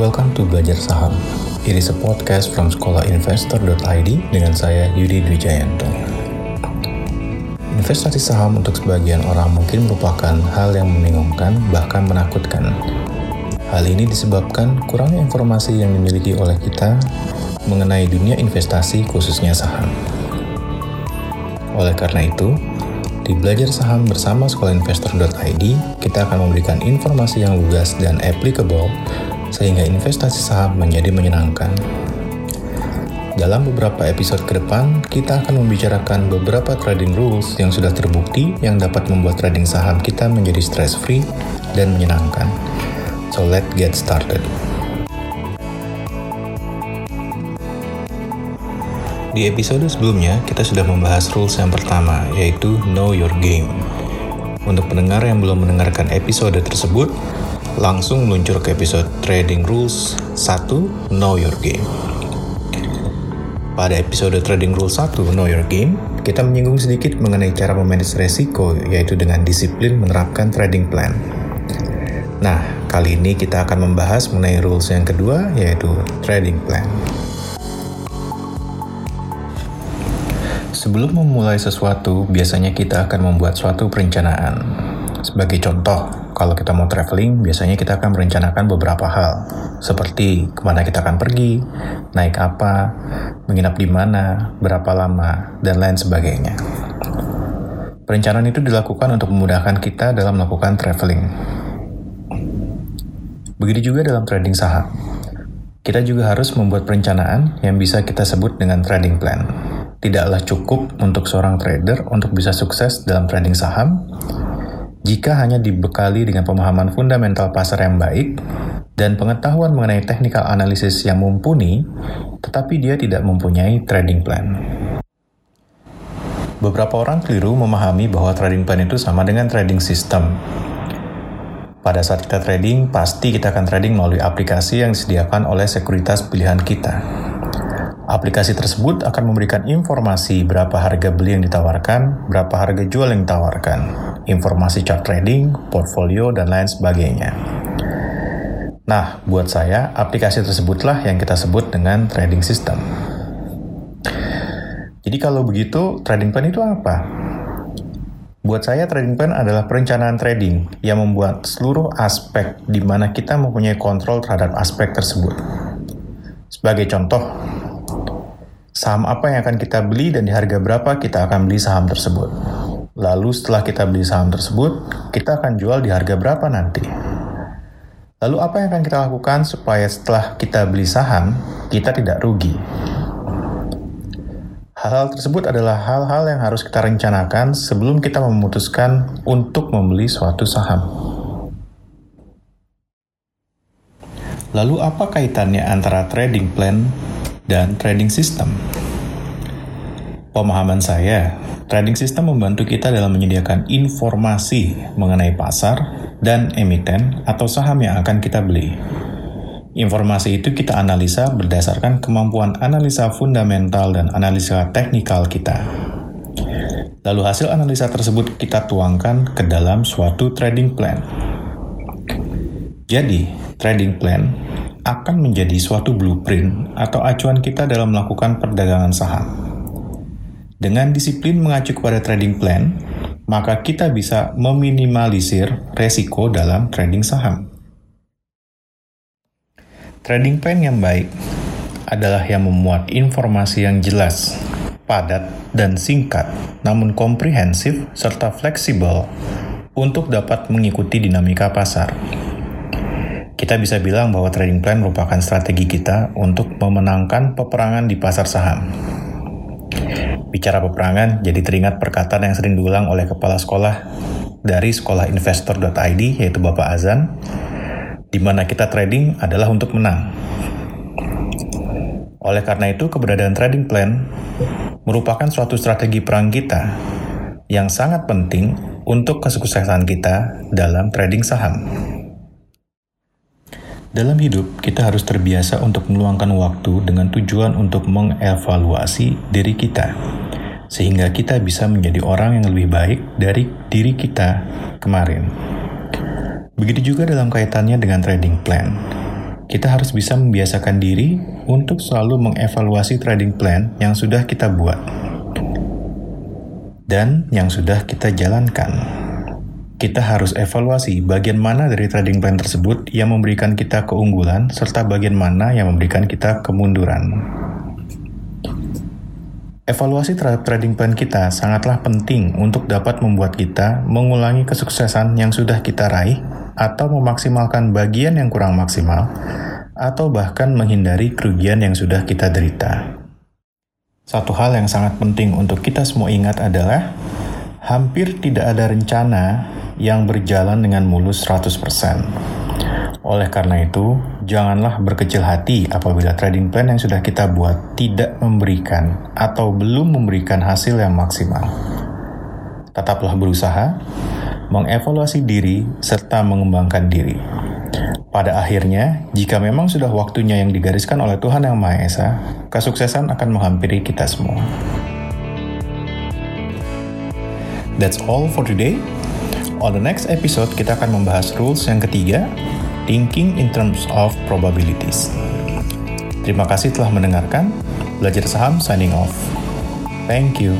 Welcome to Belajar Saham. It is a podcast from sekolahinvestor.id dengan saya Yudi Dwijayanto. Investasi saham untuk sebagian orang mungkin merupakan hal yang membingungkan bahkan menakutkan. Hal ini disebabkan kurangnya informasi yang dimiliki oleh kita mengenai dunia investasi khususnya saham. Oleh karena itu, di Belajar Saham bersama sekolahinvestor.id, kita akan memberikan informasi yang lugas dan applicable sehingga investasi saham menjadi menyenangkan. Dalam beberapa episode ke depan, kita akan membicarakan beberapa trading rules yang sudah terbukti yang dapat membuat trading saham kita menjadi stress-free dan menyenangkan. So let's get started. Di episode sebelumnya, kita sudah membahas rules yang pertama, yaitu Know Your Game. Untuk pendengar yang belum mendengarkan episode tersebut, langsung meluncur ke episode Trading Rules 1 Know Your Game. Pada episode Trading Rules 1 Know Your Game, kita menyinggung sedikit mengenai cara memanage resiko, yaitu dengan disiplin menerapkan trading plan. Nah, kali ini kita akan membahas mengenai rules yang kedua, yaitu trading plan. Sebelum memulai sesuatu, biasanya kita akan membuat suatu perencanaan. Sebagai contoh, kalau kita mau traveling, biasanya kita akan merencanakan beberapa hal, seperti ke mana kita akan pergi, naik apa, menginap di mana, berapa lama, dan lain sebagainya. Perencanaan itu dilakukan untuk memudahkan kita dalam melakukan traveling. Begitu juga dalam trading saham. Kita juga harus membuat perencanaan yang bisa kita sebut dengan trading plan tidaklah cukup untuk seorang trader untuk bisa sukses dalam trading saham jika hanya dibekali dengan pemahaman fundamental pasar yang baik dan pengetahuan mengenai technical analysis yang mumpuni, tetapi dia tidak mempunyai trading plan. Beberapa orang keliru memahami bahwa trading plan itu sama dengan trading system. Pada saat kita trading, pasti kita akan trading melalui aplikasi yang disediakan oleh sekuritas pilihan kita. Aplikasi tersebut akan memberikan informasi berapa harga beli yang ditawarkan, berapa harga jual yang ditawarkan, informasi chart trading, portfolio, dan lain sebagainya. Nah, buat saya, aplikasi tersebutlah yang kita sebut dengan trading system. Jadi kalau begitu, trading plan itu apa? Buat saya, trading plan adalah perencanaan trading yang membuat seluruh aspek di mana kita mempunyai kontrol terhadap aspek tersebut. Sebagai contoh, saham apa yang akan kita beli dan di harga berapa kita akan beli saham tersebut. Lalu setelah kita beli saham tersebut, kita akan jual di harga berapa nanti. Lalu apa yang akan kita lakukan supaya setelah kita beli saham, kita tidak rugi? Hal-hal tersebut adalah hal-hal yang harus kita rencanakan sebelum kita memutuskan untuk membeli suatu saham. Lalu apa kaitannya antara trading plan dan trading system. Pemahaman saya, trading system membantu kita dalam menyediakan informasi mengenai pasar dan emiten atau saham yang akan kita beli. Informasi itu kita analisa berdasarkan kemampuan analisa fundamental dan analisa teknikal kita. Lalu hasil analisa tersebut kita tuangkan ke dalam suatu trading plan. Jadi, trading plan akan menjadi suatu blueprint atau acuan kita dalam melakukan perdagangan saham. Dengan disiplin mengacu kepada trading plan, maka kita bisa meminimalisir resiko dalam trading saham. Trading plan yang baik adalah yang memuat informasi yang jelas, padat, dan singkat, namun komprehensif serta fleksibel untuk dapat mengikuti dinamika pasar. Kita bisa bilang bahwa trading plan merupakan strategi kita untuk memenangkan peperangan di pasar saham. Bicara peperangan, jadi teringat perkataan yang sering diulang oleh kepala sekolah dari sekolah investor.id yaitu Bapak Azan, di mana kita trading adalah untuk menang. Oleh karena itu, keberadaan trading plan merupakan suatu strategi perang kita yang sangat penting untuk kesuksesan kita dalam trading saham. Dalam hidup, kita harus terbiasa untuk meluangkan waktu dengan tujuan untuk mengevaluasi diri kita, sehingga kita bisa menjadi orang yang lebih baik dari diri kita kemarin. Begitu juga dalam kaitannya dengan trading plan. kita harus bisa membiasakan diri untuk selalu mengevaluasi trading plan yang sudah kita buat dan yang sudah kita jalankan. Kita harus evaluasi bagian mana dari trading plan tersebut yang memberikan kita keunggulan, serta bagian mana yang memberikan kita kemunduran. Evaluasi terhadap trading plan kita sangatlah penting untuk dapat membuat kita mengulangi kesuksesan yang sudah kita raih atau memaksimalkan bagian yang kurang maksimal, atau bahkan menghindari kerugian yang sudah kita derita. Satu hal yang sangat penting untuk kita semua ingat adalah hampir tidak ada rencana yang berjalan dengan mulus 100%. Oleh karena itu, janganlah berkecil hati apabila trading plan yang sudah kita buat tidak memberikan atau belum memberikan hasil yang maksimal. Tetaplah berusaha, mengevaluasi diri, serta mengembangkan diri. Pada akhirnya, jika memang sudah waktunya yang digariskan oleh Tuhan Yang Maha Esa, kesuksesan akan menghampiri kita semua. That's all for today. On the next episode, kita akan membahas rules yang ketiga, thinking in terms of probabilities. Terima kasih telah mendengarkan. Belajar saham signing off. Thank you.